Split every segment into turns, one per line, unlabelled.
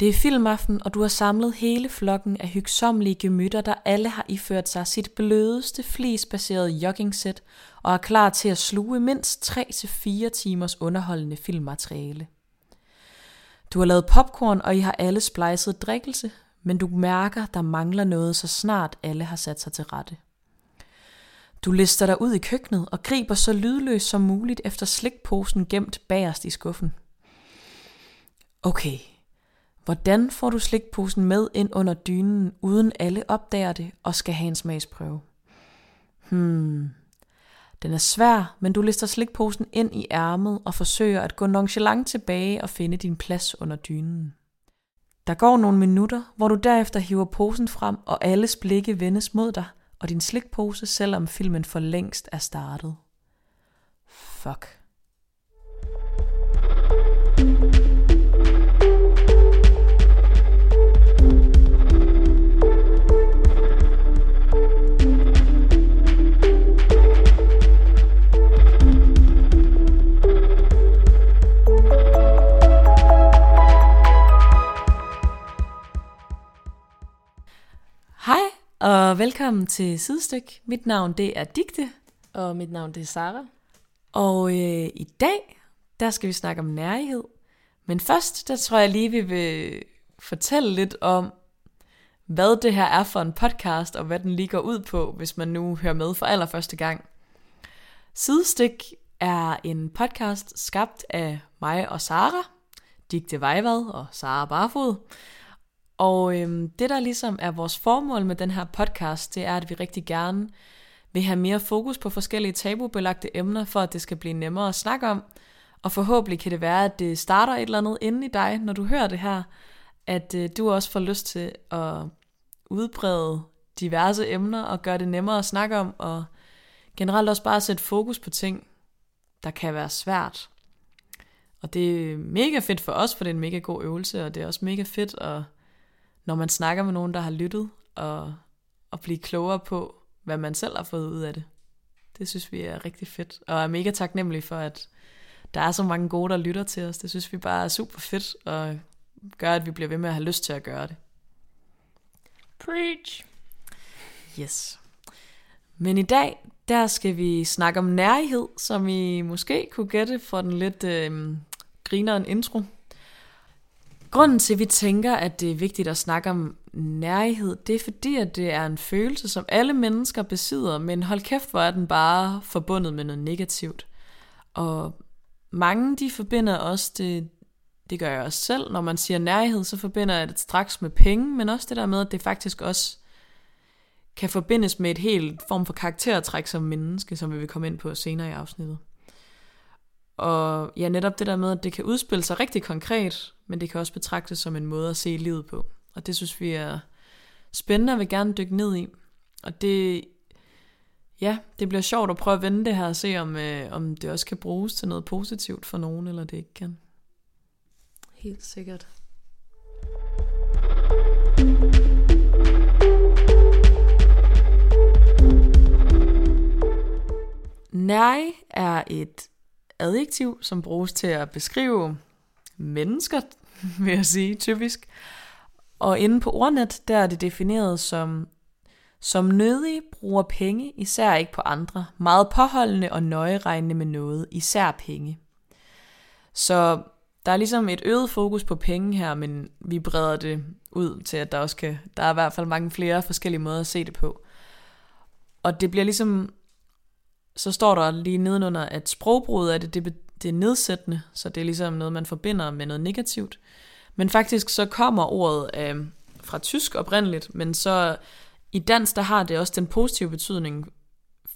Det er filmaften, og du har samlet hele flokken af hygsommelige gemytter, der alle har iført sig sit blødeste flisbaserede joggingsæt og er klar til at sluge mindst 3-4 timers underholdende filmmateriale. Du har lavet popcorn, og I har alle splejset drikkelse, men du mærker, der mangler noget, så snart alle har sat sig til rette. Du lister dig ud i køkkenet og griber så lydløst som muligt efter slikposen gemt bagerst i skuffen. Okay, hvordan får du slikposen med ind under dynen, uden alle opdager det og skal have en smagsprøve? Hmm, den er svær, men du lister slikposen ind i ærmet og forsøger at gå nonchalant tilbage og finde din plads under dynen. Der går nogle minutter, hvor du derefter hiver posen frem, og alles blikke vendes mod dig og din slikpose, selvom filmen for længst er startet. Fuck. Og velkommen til Sidestyk. Mit navn det er Digte,
Og mit navn det er Sara.
og øh, i dag der skal vi snakke om nærighed. Men først der tror jeg lige vi vil fortælle lidt om hvad det her er for en podcast og hvad den lige går ud på, hvis man nu hører med for allerførste gang. Sidestik er en podcast skabt af mig og Sara, Digte Vejvad og Sara Barfod. Og øhm, det, der ligesom er vores formål med den her podcast, det er, at vi rigtig gerne vil have mere fokus på forskellige tabubelagte emner, for at det skal blive nemmere at snakke om. Og forhåbentlig kan det være, at det starter et eller andet inde i dig, når du hører det her, at øh, du også får lyst til at udbrede diverse emner og gøre det nemmere at snakke om, og generelt også bare sætte fokus på ting, der kan være svært. Og det er mega fedt for os, for det er en mega god øvelse, og det er også mega fedt, at, når man snakker med nogen, der har lyttet, og, og blive klogere på, hvad man selv har fået ud af det. Det synes vi er rigtig fedt, og er mega taknemmelige for, at der er så mange gode, der lytter til os. Det synes vi bare er super fedt, og gør, at vi bliver ved med at have lyst til at gøre det.
Preach!
Yes. Men i dag, der skal vi snakke om nærighed, som I måske kunne gætte for den lidt øh, grineren intro. Grunden til, at vi tænker, at det er vigtigt at snakke om nærhed, det er fordi, at det er en følelse, som alle mennesker besidder, men hold kæft, hvor er den bare forbundet med noget negativt. Og mange, de forbinder også det, det gør jeg også selv, når man siger nærhed, så forbinder jeg det straks med penge, men også det der med, at det faktisk også kan forbindes med et helt form for karaktertræk som menneske, som vi vil komme ind på senere i afsnittet. Og ja, netop det der med, at det kan udspille sig rigtig konkret, men det kan også betragtes som en måde at se livet på. Og det synes vi er spændende og vil gerne dykke ned i. Og det, ja, det bliver sjovt at prøve at vende det her og se, om, øh, om det også kan bruges til noget positivt for nogen, eller det ikke kan.
Helt sikkert.
Nærig er et adjektiv, som bruges til at beskrive mennesker, vil jeg sige, typisk. Og inde på ordnet, der er det defineret som, som nødig bruger penge, især ikke på andre. Meget påholdende og nøjeregnende med noget, især penge. Så der er ligesom et øget fokus på penge her, men vi breder det ud til, at der også kan, der er i hvert fald mange flere forskellige måder at se det på. Og det bliver ligesom, så står der lige nedenunder, at sprogbruget er det, det, det er nedsættende, så det er ligesom noget, man forbinder med noget negativt. Men faktisk så kommer ordet øh, fra tysk oprindeligt, men så i dansk, der har det også den positive betydning,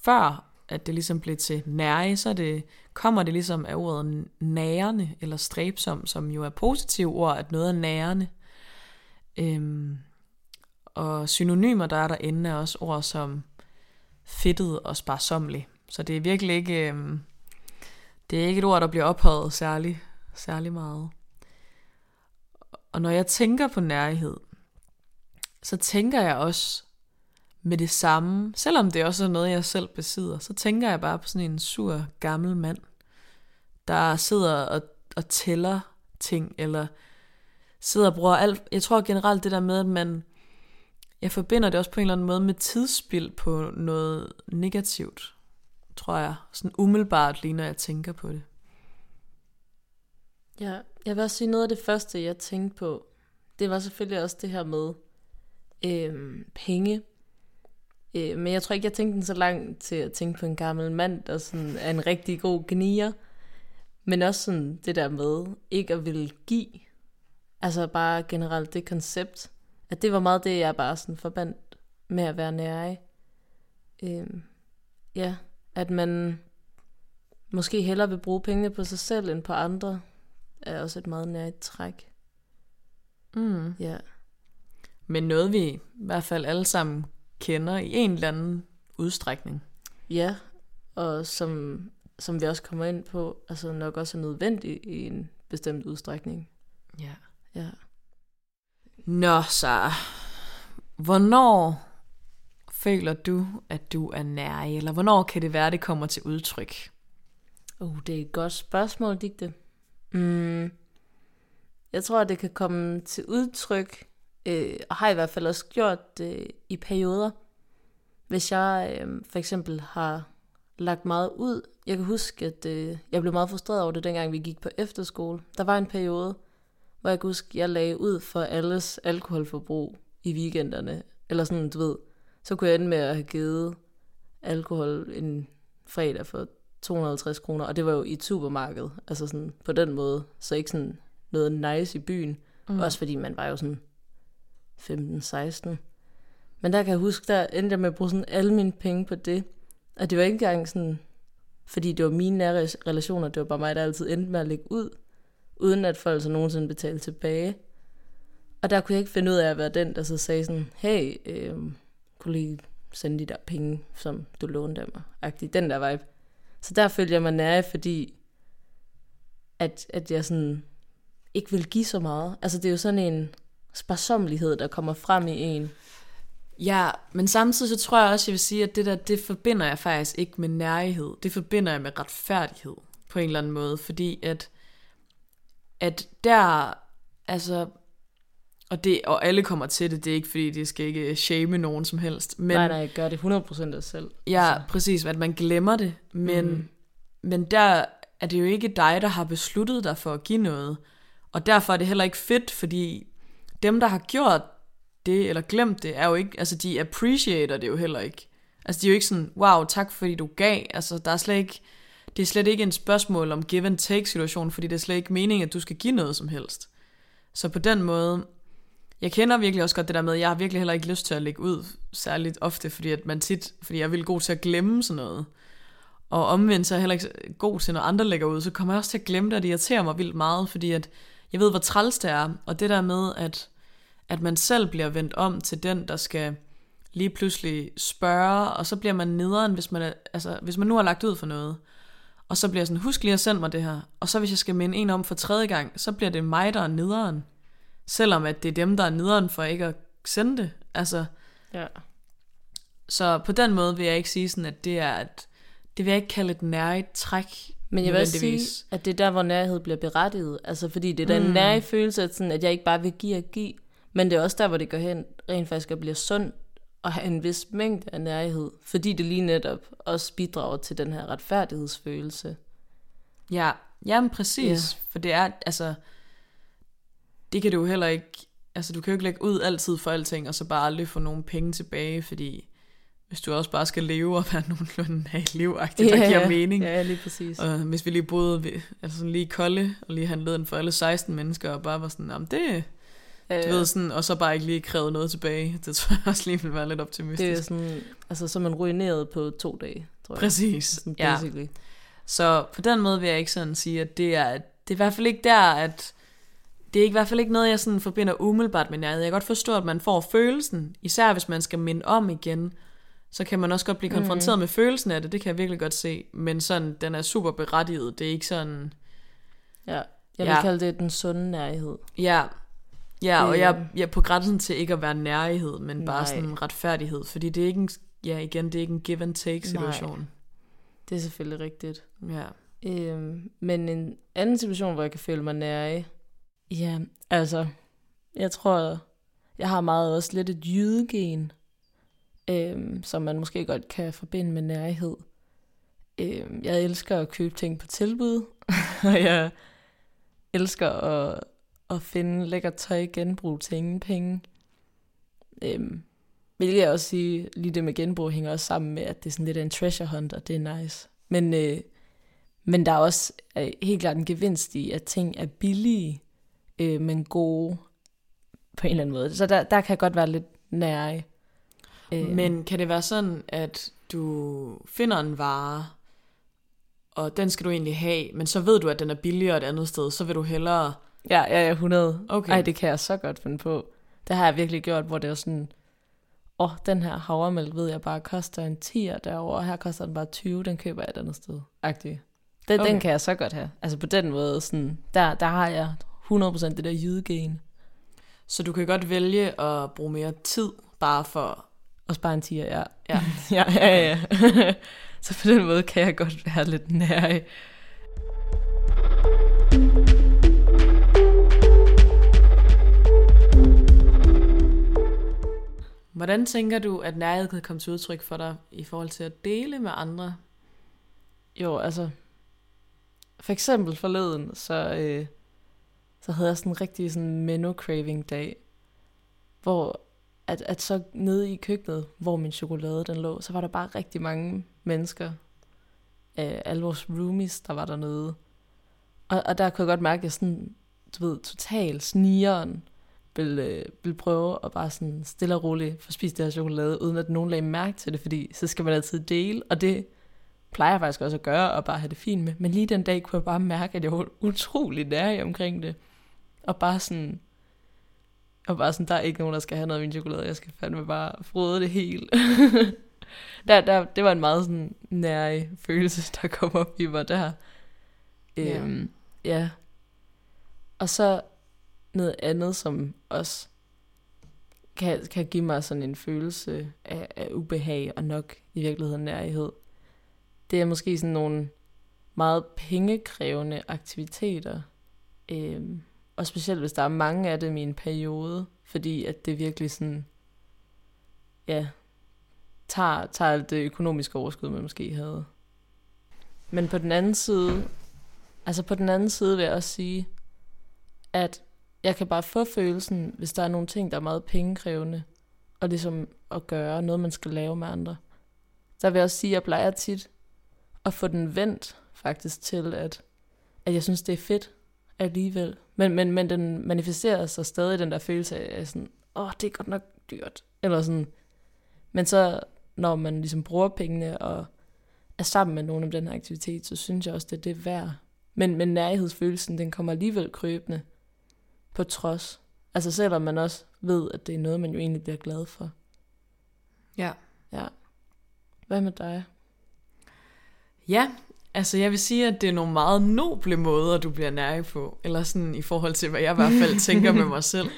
før at det ligesom blev til nære, så det, kommer det ligesom af ordet nærende eller stræbsom, som jo er positive ord, at noget er nærende. Øhm, og synonymer, der er derinde, er også ord som fedtet og sparsomlig. Så det er virkelig ikke, øh, det er ikke et ord, der bliver ophøjet særlig, særlig meget. Og når jeg tænker på nærhed, så tænker jeg også med det samme, selvom det også er noget, jeg selv besidder, så tænker jeg bare på sådan en sur gammel mand, der sidder og, og tæller ting, eller sidder og bruger alt. Jeg tror generelt det der med, at man, jeg forbinder det også på en eller anden måde med tidsspil på noget negativt, tror jeg. Sådan umiddelbart lige når jeg tænker på det.
Ja, jeg vil også sige noget af det første, jeg tænkte på, det var selvfølgelig også det her med øhm, penge. Øh, men jeg tror ikke, jeg tænkte den så langt til at tænke på en gammel mand, der sådan er en rigtig god gnier. Men også sådan det der med ikke at ville give. Altså bare generelt det koncept. At det var meget det, jeg bare sådan forbandt med at være nære. Øhm, ja, at man måske hellere vil bruge pengene på sig selv end på andre, er også et meget nært træk.
Mm.
Ja.
Men noget vi i hvert fald alle sammen kender i en eller anden udstrækning.
Ja, og som, som vi også kommer ind på, altså nok også er nødvendigt i en bestemt udstrækning.
Ja.
Ja.
Nå, så hvornår føler du, at du er nær, eller hvornår kan det være, det kommer til udtryk?
Uh, det er et godt spørgsmål, Digte. Mm, jeg tror, at det kan komme til udtryk, øh, og har i hvert fald også gjort det i perioder. Hvis jeg øh, for eksempel har lagt meget ud. Jeg kan huske, at øh, jeg blev meget frustreret over det, dengang vi gik på efterskole. Der var en periode, hvor jeg kan huske, jeg lagde ud for alles alkoholforbrug i weekenderne. Eller sådan, du ved. Så kunne jeg ende med at have givet alkohol en fredag for 250 kroner, og det var jo i et supermarked, altså sådan på den måde, så ikke sådan noget nice i byen, mm. også fordi man var jo sådan 15-16. Men der kan jeg huske, der endte jeg med at bruge sådan alle mine penge på det, og det var ikke engang sådan, fordi det var mine nære relationer, det var bare mig, der altid endte med at lægge ud, uden at folk så nogensinde betalte tilbage. Og der kunne jeg ikke finde ud af at være den, der så sagde sådan, hey, øh, kunne lige sende de der penge, som du lånte af mig. Agtig. Den der vibe. Så der følte jeg mig nære, fordi at, at jeg sådan ikke vil give så meget. Altså det er jo sådan en sparsomlighed, der kommer frem i en.
Ja, men samtidig så tror jeg også, jeg vil sige, at det der, det forbinder jeg faktisk ikke med nærighed. Det forbinder jeg med retfærdighed på en eller anden måde, fordi at, at der, altså, og, det, og alle kommer til det, det er ikke fordi, det skal ikke shame nogen som helst. Men,
nej, nej, jeg gør det 100% af selv.
Ja, altså. præcis, at man glemmer det, men, mm. men der er det jo ikke dig, der har besluttet dig for at give noget. Og derfor er det heller ikke fedt, fordi dem, der har gjort det, eller glemt det, er jo ikke, altså de appreciater det jo heller ikke. Altså de er jo ikke sådan, wow, tak fordi du gav. Altså der er slet ikke, det er slet ikke en spørgsmål om give and take situation, fordi det er slet ikke meningen, at du skal give noget som helst. Så på den måde, jeg kender virkelig også godt det der med, at jeg har virkelig heller ikke lyst til at lægge ud særligt ofte, fordi at man tit, fordi jeg er vildt god til at glemme sådan noget. Og omvendt så er jeg heller ikke god til, når andre lægger ud, så kommer jeg også til at glemme det, og det irriterer mig vildt meget, fordi at jeg ved, hvor træls det er, og det der med, at, at man selv bliver vendt om til den, der skal lige pludselig spørge, og så bliver man nederen, hvis man, er, altså, hvis man nu har lagt ud for noget. Og så bliver jeg sådan, husk lige at sende mig det her. Og så hvis jeg skal minde en om for tredje gang, så bliver det mig, der er nederen. Selvom at det er dem, der er nederen for ikke at sende det. Altså,
ja.
Så på den måde vil jeg ikke sige sådan, at det er et, det vil jeg ikke kalde et nærigt træk.
Men jeg vil også sige, at det er der, hvor nærhed bliver berettiget. Altså fordi det er den mm. nære følelse, at, sådan, at jeg ikke bare vil give og give. Men det er også der, hvor det går hen rent faktisk at blive sundt og have en vis mængde af nærhed. Fordi det lige netop også bidrager til den her retfærdighedsfølelse.
Ja, jamen præcis. Ja. For det er, altså, det kan du jo heller ikke, altså du kan jo ikke lægge ud altid for alting, og så bare aldrig få nogle penge tilbage, fordi hvis du også bare skal leve og være nogenlunde have et liv ja, der giver mening.
Ja, lige præcis.
Og hvis vi lige boede ved, altså sådan lige kolde, og lige handlede den for alle 16 mennesker, og bare var sådan, jamen det, ja, ja. du ved sådan, og så bare ikke lige krævet noget tilbage. Det tror jeg også lige vil være lidt optimistisk.
Det er sådan, altså så man ruineret på to dage, tror jeg.
Præcis, sådan, ja. Så på den måde vil jeg ikke sådan sige, at det er, det er i hvert fald ikke der, at det er i hvert fald ikke noget, jeg sådan forbinder umiddelbart med nærhed. Jeg kan godt forstå, at man får følelsen, især hvis man skal minde om igen, så kan man også godt blive konfronteret mm. med følelsen af det. Det kan jeg virkelig godt se. Men sådan, den er super berettiget. Det er ikke sådan...
Ja, jeg vil ja. kalde det den sunde nærhed.
Ja, ja og jeg, jeg er på grænsen til ikke at være nærhed, men Nej. bare sådan retfærdighed. Fordi det er ikke en, ja igen, det er ikke en give and take situation. Nej.
Det er selvfølgelig rigtigt.
Ja.
Øhm, men en anden situation, hvor jeg kan føle mig nær Ja, altså, Jeg tror, jeg har meget også lidt et jydegen, øhm, som man måske godt kan forbinde med nærhed. Øhm, jeg elsker at købe ting på tilbud, og jeg elsker at, at finde lækker tøj genbrug til ingen penge. Øhm, vil jeg også sige, lige det med genbrug hænger også sammen med, at det er sådan lidt en treasure hunt, og det er nice. Men, øh, men der er også øh, helt klart en gevinst i, at ting er billige, øh, men gode på en eller anden måde. Så der, der kan godt være lidt nære.
Øh. Men kan det være sådan, at du finder en vare, og den skal du egentlig have, men så ved du, at den er billigere et andet sted, så vil du hellere...
Ja, ja, ja, 100. Okay. Ej, det kan jeg så godt finde på. Det har jeg virkelig gjort, hvor det er sådan, åh, oh, den her havremælk ved jeg bare koster en 10'er derovre, og her koster den bare 20, den køber jeg et andet sted. Agtig. Den, okay. den kan jeg så godt have. Altså på den måde, sådan, der, der har jeg 100% det der jydegen.
Så du kan godt vælge at bruge mere tid, bare for...
At spare en 10'er, ja. Ja, ja, ja. ja. så på den måde kan jeg godt være lidt nær
Hvordan tænker du, at nærhed kan komme til udtryk for dig i forhold til at dele med andre?
Jo, altså, for eksempel forleden, så, øh, så havde jeg sådan en rigtig sådan menu-craving dag, hvor at, at så nede i køkkenet, hvor min chokolade den lå, så var der bare rigtig mange mennesker, øh, alle vores roomies, der var dernede. Og, og der kunne jeg godt mærke, at jeg sådan, du ved, total snigeren vil, øh, vil prøve at bare sådan stille og roligt få spist det her chokolade, uden at nogen lagde mærke til det, fordi så skal man altid dele, og det plejer jeg faktisk også at gøre, og bare have det fint med. Men lige den dag kunne jeg bare mærke, at jeg var utrolig nær omkring det. Og bare sådan, og bare sådan, der er ikke nogen, der skal have noget af min chokolade, jeg skal fandme bare frode det helt. der, der, det var en meget sådan nær følelse, der kom op i mig der. Ja. Øhm, ja. Og så noget andet, som også kan, kan give mig sådan en følelse af, af ubehag og nok i virkeligheden nærhed. Det er måske sådan nogle meget pengekrævende aktiviteter. Øhm, og specielt hvis der er mange af dem i en periode, fordi at det virkelig sådan, ja, tager, tager alt det økonomiske overskud, man måske havde. Men på den anden side, altså på den anden side vil jeg også sige, at jeg kan bare få følelsen, hvis der er nogle ting, der er meget pengekrævende, og ligesom at gøre noget, man skal lave med andre. Så vil jeg også sige, at jeg plejer tit at få den vendt faktisk til, at, at jeg synes, det er fedt alligevel. Men, men, men den manifesterer sig stadig den der følelse af sådan, åh, oh, det er godt nok dyrt. Eller sådan. Men så, når man ligesom bruger pengene og er sammen med nogen om den her aktivitet, så synes jeg også, det er det værd. Men, men nærhedsfølelsen, den kommer alligevel krøbende på trods. Altså selvom man også ved, at det er noget, man jo egentlig bliver glad for.
Ja.
Ja. Hvad med dig?
Ja, altså jeg vil sige, at det er nogle meget noble måder, du bliver nær på. Eller sådan i forhold til, hvad jeg i hvert fald tænker med mig selv.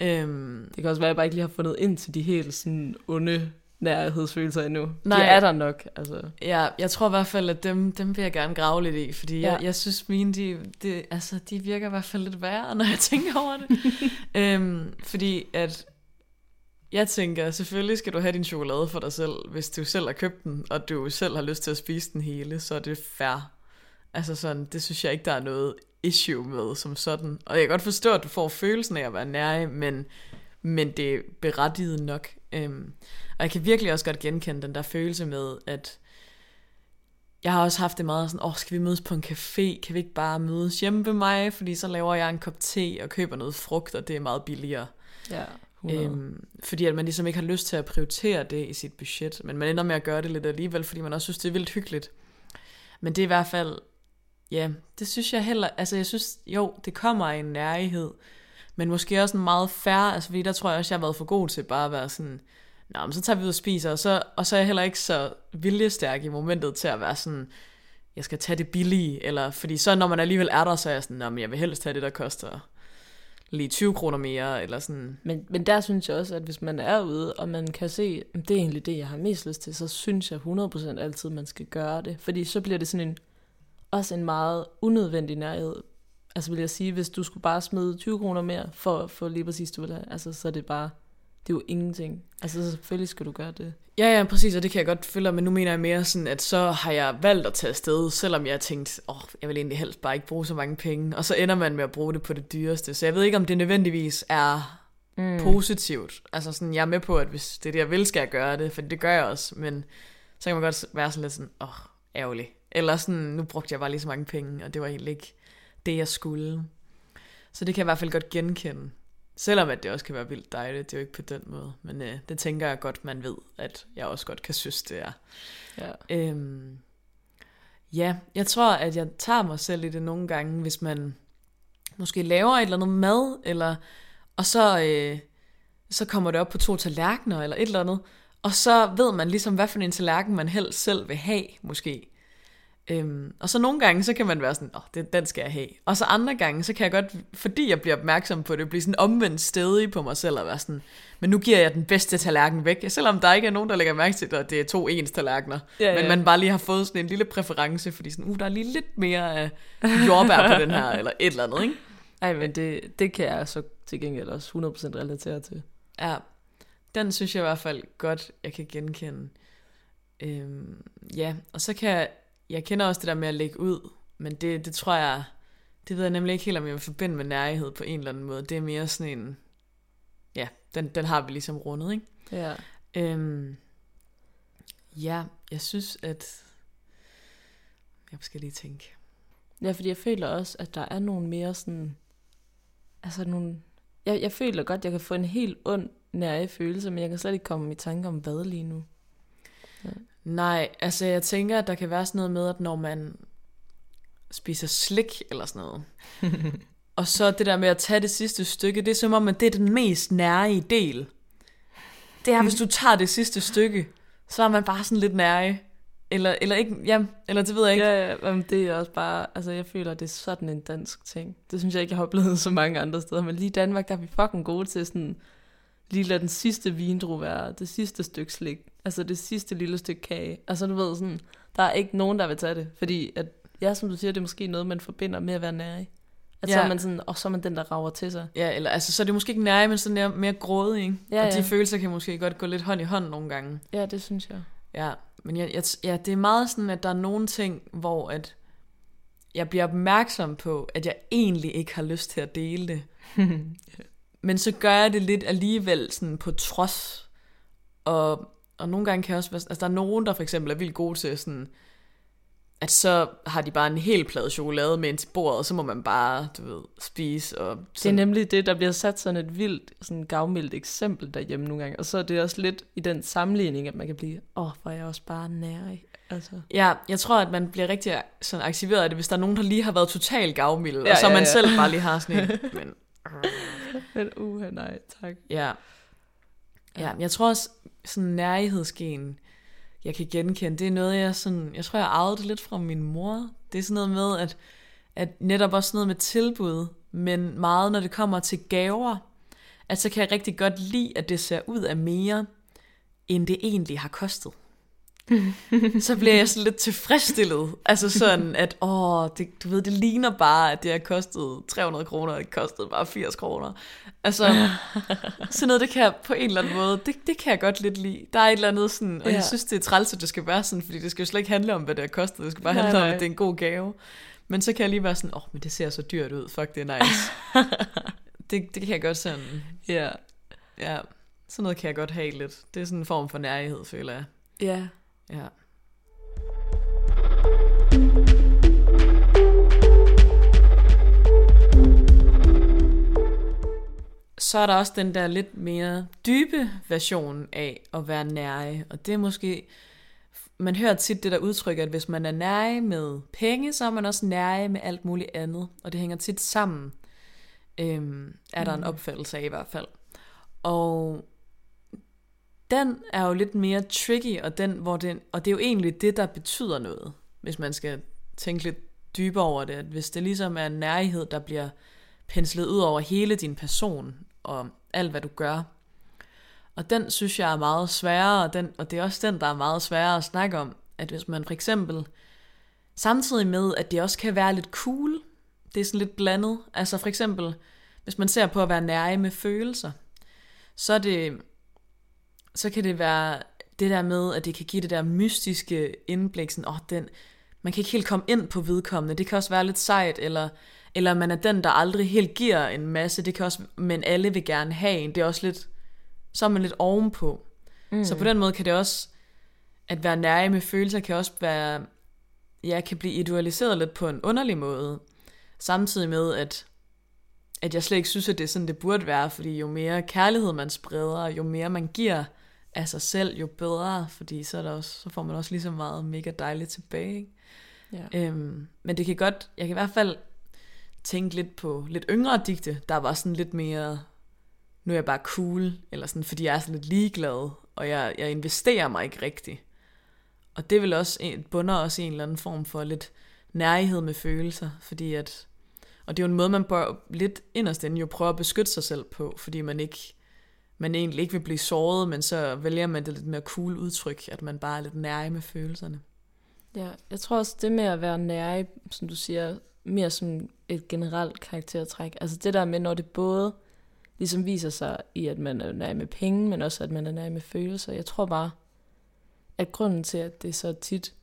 Øhm, det kan også være, at jeg bare ikke lige har fundet ind til de helt sådan onde nærhedsfølelser endnu. Nej. De er der nok. Altså.
Ja, jeg tror i hvert fald, at dem, dem vil jeg gerne grave lidt i, fordi ja. jeg, jeg synes, mine, de, de, altså, de virker i hvert fald lidt værre, når jeg tænker over det. øhm, fordi at jeg tænker, selvfølgelig skal du have din chokolade for dig selv, hvis du selv har købt den, og du selv har lyst til at spise den hele, så er det fair. Altså sådan, det synes jeg ikke, der er noget issue med som sådan. Og jeg kan godt forstå, at du får følelsen af at være nær, men, men det er berettiget nok. Øhm, og jeg kan virkelig også godt genkende den der følelse med, at jeg har også haft det meget sådan, åh, oh, skal vi mødes på en café? Kan vi ikke bare mødes hjemme ved mig? Fordi så laver jeg en kop te og køber noget frugt, og det er meget billigere.
Ja,
øhm, fordi at man ligesom ikke har lyst til at prioritere det i sit budget, men man ender med at gøre det lidt alligevel, fordi man også synes, det er vildt hyggeligt. Men det er i hvert fald, ja, det synes jeg heller, altså jeg synes, jo, det kommer af en nærighed, men måske også en meget færre, altså fordi der tror jeg også, jeg har været for god til bare at være sådan, Nå, men så tager vi ud og spiser, og så, og så er jeg heller ikke så viljestærk i momentet til at være sådan, jeg skal tage det billige, eller fordi så når man alligevel er der, så er jeg sådan, Nå, men jeg vil helst tage det, der koster lige 20 kroner mere, eller sådan.
Men, men der synes jeg også, at hvis man er ude, og man kan se, at det er egentlig det, jeg har mest lyst til, så synes jeg 100% altid, man skal gøre det. Fordi så bliver det sådan en, også en meget unødvendig nærhed. altså vil jeg sige, hvis du skulle bare smide 20 kroner mere for, for lige præcis, du vil have, altså så er det bare, det er jo ingenting. Altså selvfølgelig skal du gøre det.
Ja, ja, præcis, og det kan jeg godt følge, men nu mener jeg mere sådan, at så har jeg valgt at tage afsted, selvom jeg har tænkt, åh, oh, jeg vil egentlig helst bare ikke bruge så mange penge, og så ender man med at bruge det på det dyreste. Så jeg ved ikke, om det nødvendigvis er mm. positivt. Altså sådan, jeg er med på, at hvis det er det, jeg vil, skal jeg gøre det, for det gør jeg også, men så kan man godt være sådan lidt sådan, åh, oh, ærgerlig. Eller sådan, nu brugte jeg bare lige så mange penge, og det var egentlig ikke det, jeg skulle. Så det kan jeg i hvert fald godt genkende. Selvom at det også kan være vildt dejligt, det er jo ikke på den måde. Men øh, det tænker jeg godt, man ved, at jeg også godt kan synes, det er. Ja. Øhm, ja, jeg tror, at jeg tager mig selv i det nogle gange, hvis man måske laver et eller andet mad, eller, og så, øh, så kommer det op på to tallerkener, eller et eller andet, og så ved man ligesom, hvad for en tallerken man helst selv vil have, måske. Øhm, og så nogle gange, så kan man være sådan, åh, oh, den skal jeg have. Og så andre gange, så kan jeg godt, fordi jeg bliver opmærksom på det, blive sådan omvendt stedig på mig selv og være sådan, men nu giver jeg den bedste tallerken væk. Selvom der ikke er nogen, der lægger mærke til det, at det er to ens tallerkener. Ja, ja. Men man bare lige har fået sådan en lille præference, fordi sådan, uh, der er lige lidt mere af jordbær på den her, eller et eller andet, ikke?
Ej, men det, det kan jeg så til gengæld også 100% relatere til.
Ja, den synes jeg i hvert fald godt, jeg kan genkende. Øhm, ja, og så kan jeg jeg kender også det der med at lægge ud, men det, det tror jeg, det ved jeg nemlig ikke helt, om jeg vil forbinde med nærhed på en eller anden måde. Det er mere sådan en, ja, den, den har vi ligesom rundet, ikke?
Ja.
Øhm, ja, jeg synes, at, jeg skal lige tænke.
Ja, fordi jeg føler også, at der er nogle mere sådan, altså nogle, jeg, jeg føler godt, at jeg kan få en helt ond nære følelse, men jeg kan slet ikke komme i tanke om hvad lige nu.
Ja. Nej, altså jeg tænker, at der kan være sådan noget med, at når man spiser slik eller sådan noget, og så det der med at tage det sidste stykke, det er som om, at det er den mest nære del. Det er, hvis du tager det sidste stykke, så er man bare sådan lidt nære. Eller, eller ikke, ja, eller det ved jeg ikke.
Ja, ja, men det er også bare, altså jeg føler, at det er sådan en dansk ting. Det synes jeg ikke, jeg har oplevet så mange andre steder, men lige i Danmark, der er vi fucking gode til sådan, lige lade den sidste vindru være det sidste stykke slik. Altså det sidste lille stykke kage. Altså du ved sådan, der er ikke nogen, der vil tage det. Fordi at, ja, som du siger, det er måske noget, man forbinder med at være nær i. At ja. så er man sådan, og så er man den, der rager til sig.
Ja, eller altså, så er det måske ikke nær, men sådan mere, mere grådig, ikke? Ja, og de ja. følelser kan måske godt gå lidt hånd i hånd nogle gange.
Ja, det synes jeg.
Ja, men jeg, jeg, ja, det er meget sådan, at der er nogle ting, hvor at jeg bliver opmærksom på, at jeg egentlig ikke har lyst til at dele det. Men så gør jeg det lidt alligevel sådan på trods. Og, og nogle gange kan jeg også være, altså der er nogen, der for eksempel er vildt gode til sådan, at så har de bare en hel plade chokolade med ind til bordet, og så må man bare, du ved, spise. Og sådan.
Det er nemlig det, der bliver sat sådan et vildt, sådan gavmildt eksempel derhjemme nogle gange. Og så er det også lidt i den sammenligning, at man kan blive, åh, oh, hvor er jeg også bare nær i. Altså.
Ja, jeg tror, at man bliver rigtig sådan aktiveret af det, hvis der er nogen, der lige har været totalt gavmild, ja, og så ja, man ja. selv bare lige har sådan en, men
Men uha, nej, tak.
Ja. Ja, jeg tror også, sådan nærhedsgen, jeg kan genkende, det er noget, jeg sådan, jeg tror, jeg arvede det lidt fra min mor. Det er sådan noget med, at, at netop også noget med tilbud, men meget, når det kommer til gaver, at så kan jeg rigtig godt lide, at det ser ud af mere, end det egentlig har kostet. så bliver jeg sådan lidt tilfredsstillet. Altså sådan, at åh, det, du ved, det ligner bare, at det har kostet 300 kroner, og det kostede bare 80 kroner. Altså, sådan noget, det kan jeg på en eller anden måde, det, det kan jeg godt lidt lide. Der er et eller andet sådan, og ja. jeg synes, det er træls, at det skal være sådan, fordi det skal jo slet ikke handle om, hvad det har kostet. Det skal bare nej, handle nej. om, at det er en god gave. Men så kan jeg lige være sådan, åh, oh, men det ser så dyrt ud. Fuck, det er nice. det, det kan jeg godt sådan.
Ja.
Ja, sådan noget kan jeg godt have lidt. Det er sådan en form for nærighed, føler jeg.
Ja,
Ja. Så er der også den der lidt mere dybe version af at være nære, og det er måske, man hører tit det der udtryk, at hvis man er nære med penge, så er man også nære med alt muligt andet, og det hænger tit sammen, øhm, er der mm. en opfattelse af i hvert fald. Og den er jo lidt mere tricky, og, den, hvor den, og det er jo egentlig det, der betyder noget, hvis man skal tænke lidt dybere over det. At hvis det ligesom er en nærhed, der bliver penslet ud over hele din person, og alt hvad du gør. Og den synes jeg er meget sværere, og, den, og det er også den, der er meget sværere at snakke om. At hvis man for eksempel, samtidig med, at det også kan være lidt cool, det er sådan lidt blandet. Altså for eksempel, hvis man ser på at være nære med følelser, så er det, så kan det være det der med, at det kan give det der mystiske indblik, sådan, åh, oh, den, man kan ikke helt komme ind på vedkommende, det kan også være lidt sejt, eller, eller man er den, der aldrig helt giver en masse, det kan også, men alle vil gerne have en, det er også lidt, så er man lidt ovenpå. Mm. Så på den måde kan det også, at være nære med følelser kan også være, ja, kan blive idealiseret lidt på en underlig måde, samtidig med, at at jeg slet ikke synes, at det er sådan, det burde være, fordi jo mere kærlighed man spreder, jo mere man giver af sig selv, jo bedre, fordi så, er der også, så får man også lige så meget mega dejligt tilbage. Ikke? Ja. Øhm, men det kan godt, jeg kan i hvert fald tænke lidt på lidt yngre digte, der var sådan lidt mere, nu er jeg bare cool, eller sådan, fordi jeg er sådan lidt ligeglad, og jeg, jeg investerer mig ikke rigtigt. Og det vil også bunder også i en eller anden form for lidt nærighed med følelser, fordi at og det er jo en måde, man bør lidt inderst inde jo prøve at beskytte sig selv på, fordi man ikke man egentlig ikke vil blive såret, men så vælger man det lidt mere cool udtryk, at man bare er lidt nær med følelserne.
Ja, jeg tror også, det med at være nære, som du siger, mere som et generelt karaktertræk. Altså det der med, når det både ligesom viser sig i, at man er nær med penge, men også at man er nær med følelser. Jeg tror bare, at grunden til, at det så tit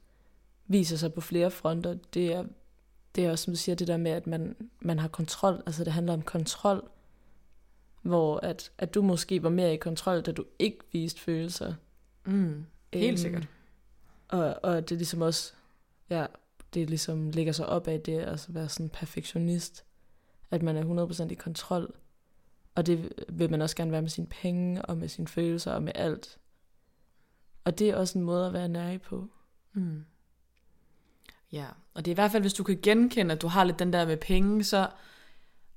viser sig på flere fronter, det er det er også, som du siger, det der med, at man, man har kontrol. Altså det handler om kontrol. Hvor at, at du måske var mere i kontrol, da du ikke viste følelser.
Mm, helt um, sikkert.
Og, og det er ligesom også, ja, det ligesom ligger sig op af det, altså være sådan perfektionist. At man er 100% i kontrol. Og det vil man også gerne være med sine penge, og med sine følelser, og med alt. Og det er også en måde at være nær på.
Mm. Ja, og det er i hvert fald, hvis du kan genkende, at du har lidt den der med penge, så,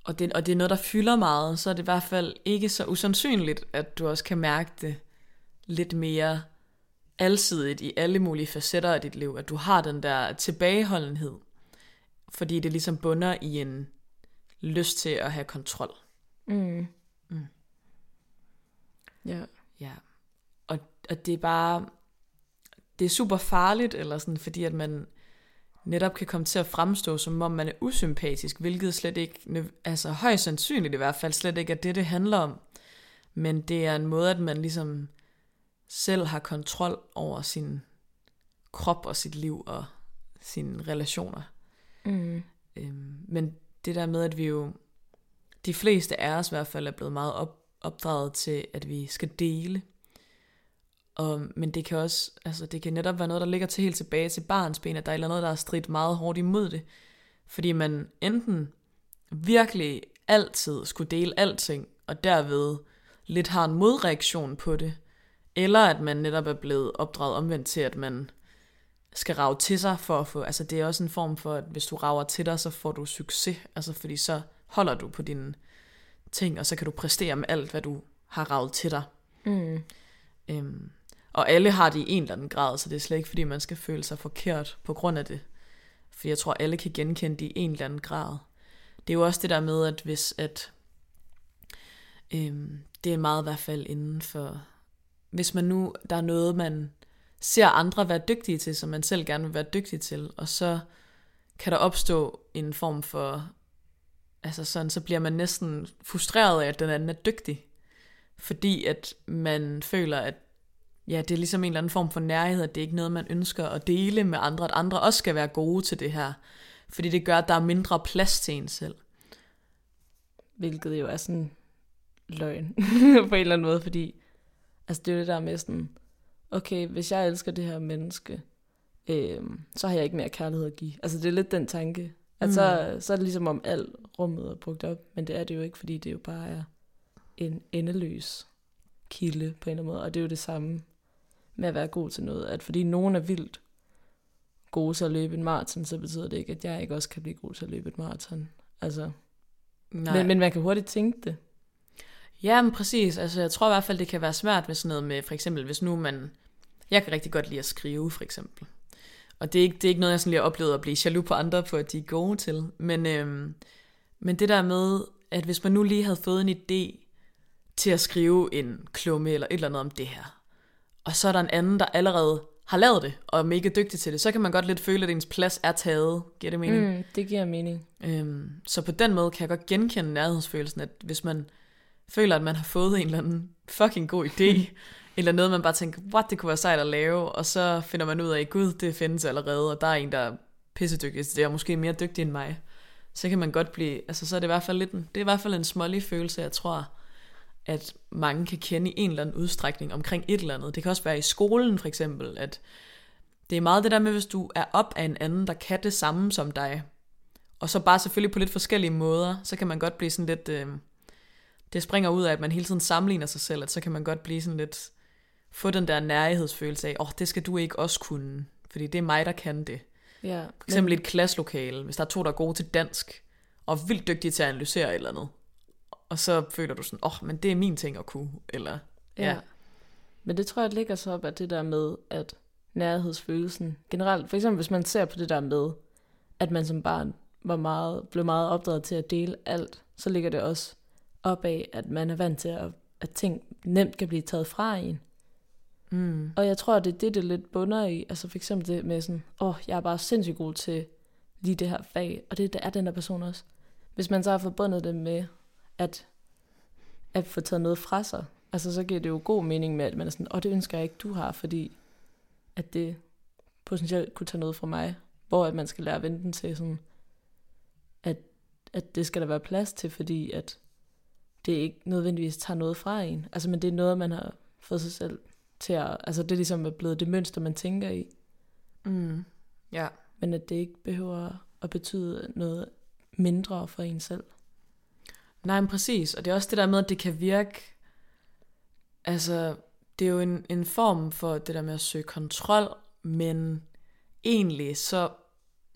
og, det, og det er noget, der fylder meget, så er det i hvert fald ikke så usandsynligt, at du også kan mærke det lidt mere alsidigt i alle mulige facetter af dit liv, at du har den der tilbageholdenhed, fordi det ligesom bunder i en lyst til at have kontrol.
Mm. Mm. Ja.
Ja. Og, og det er bare, det er super farligt, eller sådan, fordi at man, netop kan komme til at fremstå, som om man er usympatisk, hvilket slet ikke, altså højst sandsynligt i hvert fald, slet ikke er det, det handler om. Men det er en måde, at man ligesom selv har kontrol over sin krop og sit liv og sine relationer.
Mm.
Øhm, men det der med, at vi jo, de fleste af os i hvert fald, er blevet meget op, opdraget til, at vi skal dele. Og, men det kan også, altså det kan netop være noget, der ligger til helt tilbage til barns ben, at der er noget, der er stridt meget hårdt imod det. Fordi man enten virkelig altid skulle dele alting, og derved lidt har en modreaktion på det, eller at man netop er blevet opdraget omvendt til, at man skal rave til sig for at få, altså det er også en form for, at hvis du rager til dig, så får du succes, altså fordi så holder du på dine ting, og så kan du præstere med alt, hvad du har ravet til dig.
Mm.
Øhm, og alle har det i en eller anden grad, så det er slet ikke, fordi man skal føle sig forkert på grund af det. For jeg tror, alle kan genkende det i en eller anden grad. Det er jo også det der med, at hvis at... Øhm, det er meget i hvert fald inden for... Hvis man nu, der er noget, man ser andre være dygtige til, som man selv gerne vil være dygtig til, og så kan der opstå en form for... Altså sådan, så bliver man næsten frustreret af, at den anden er dygtig. Fordi at man føler, at ja, det er ligesom en eller anden form for nærhed, at det er ikke noget, man ønsker at dele med andre, at andre også skal være gode til det her. Fordi det gør, at der er mindre plads til en selv.
Hvilket jo er sådan løgn på en eller anden måde, fordi altså det er jo det der med sådan, okay, hvis jeg elsker det her menneske, øh, så har jeg ikke mere kærlighed at give. Altså det er lidt den tanke, at mm. så, så er det ligesom om alt rummet er brugt op, men det er det jo ikke, fordi det jo bare er en endeløs kilde på en eller anden måde, og det er jo det samme med at være god til noget. At fordi nogen er vildt gode til at løbe en maraton, så betyder det ikke, at jeg ikke også kan blive god til at løbe et maraton. Altså, Nej. Men, men man kan hurtigt tænke det.
Ja, men præcis. Altså, jeg tror i hvert fald, det kan være svært med sådan noget med, for eksempel, hvis nu man... Jeg kan rigtig godt lide at skrive, for eksempel. Og det er ikke, det er ikke noget, jeg sådan lige har oplevet at blive jaloux på andre på, at de er gode til. Men, øhm, men det der med, at hvis man nu lige havde fået en idé til at skrive en klumme eller et eller andet om det her, og så er der en anden, der allerede har lavet det, og er mega dygtig til det, så kan man godt lidt føle, at ens plads er taget. Giver det mening?
Mm, det giver mening.
Øhm, så på den måde kan jeg godt genkende nærhedsfølelsen, at hvis man føler, at man har fået en eller anden fucking god idé, eller noget, man bare tænker, what, det kunne være sejt at lave, og så finder man ud af, gud, det findes allerede, og der er en, der er pissedygtig, det er måske mere dygtig end mig, så kan man godt blive, altså så er det i hvert fald lidt en, det er i hvert fald en smålig følelse, jeg tror, at mange kan kende i en eller anden udstrækning omkring et eller andet. Det kan også være i skolen for eksempel, at det er meget det der med, hvis du er op af en anden, der kan det samme som dig, og så bare selvfølgelig på lidt forskellige måder, så kan man godt blive sådan lidt, øh, det springer ud af, at man hele tiden sammenligner sig selv, at så kan man godt blive sådan lidt, få den der nærhedsfølelse af, åh, oh, det skal du ikke også kunne, fordi det er mig, der kan det.
Ja,
For eksempel i et klasselokale, hvis der er to, der er gode til dansk, og vildt dygtige til at analysere et eller andet, og så føler du sådan, åh, oh, men det er min ting at kunne, eller...
Ja. ja. Men det tror jeg ligger så op af det der med, at nærhedsfølelsen generelt, for eksempel hvis man ser på det der med, at man som barn var meget, blev meget opdraget til at dele alt, så ligger det også op af, at man er vant til, at, at ting nemt kan blive taget fra en.
Mm.
Og jeg tror, det er det, det lidt bunder i. Altså for eksempel det med sådan, åh, oh, jeg er bare sindssygt god til lige det her fag, og det, det er den der person også. Hvis man så har forbundet det med, at, at få taget noget fra sig, altså så giver det jo god mening med, at man er sådan, åh, oh, det ønsker jeg ikke, du har, fordi at det potentielt kunne tage noget fra mig, hvor at man skal lære at vente den til sådan, at, at det skal der være plads til, fordi at det ikke nødvendigvis tager noget fra en. Altså, men det er noget, man har fået sig selv til at, altså det er ligesom er blevet det mønster, man tænker i.
Mm. Ja.
Men at det ikke behøver at betyde noget mindre for en selv.
Nej, men præcis. Og det er også det der med, at det kan virke... Altså, det er jo en, en form for det der med at søge kontrol, men egentlig så,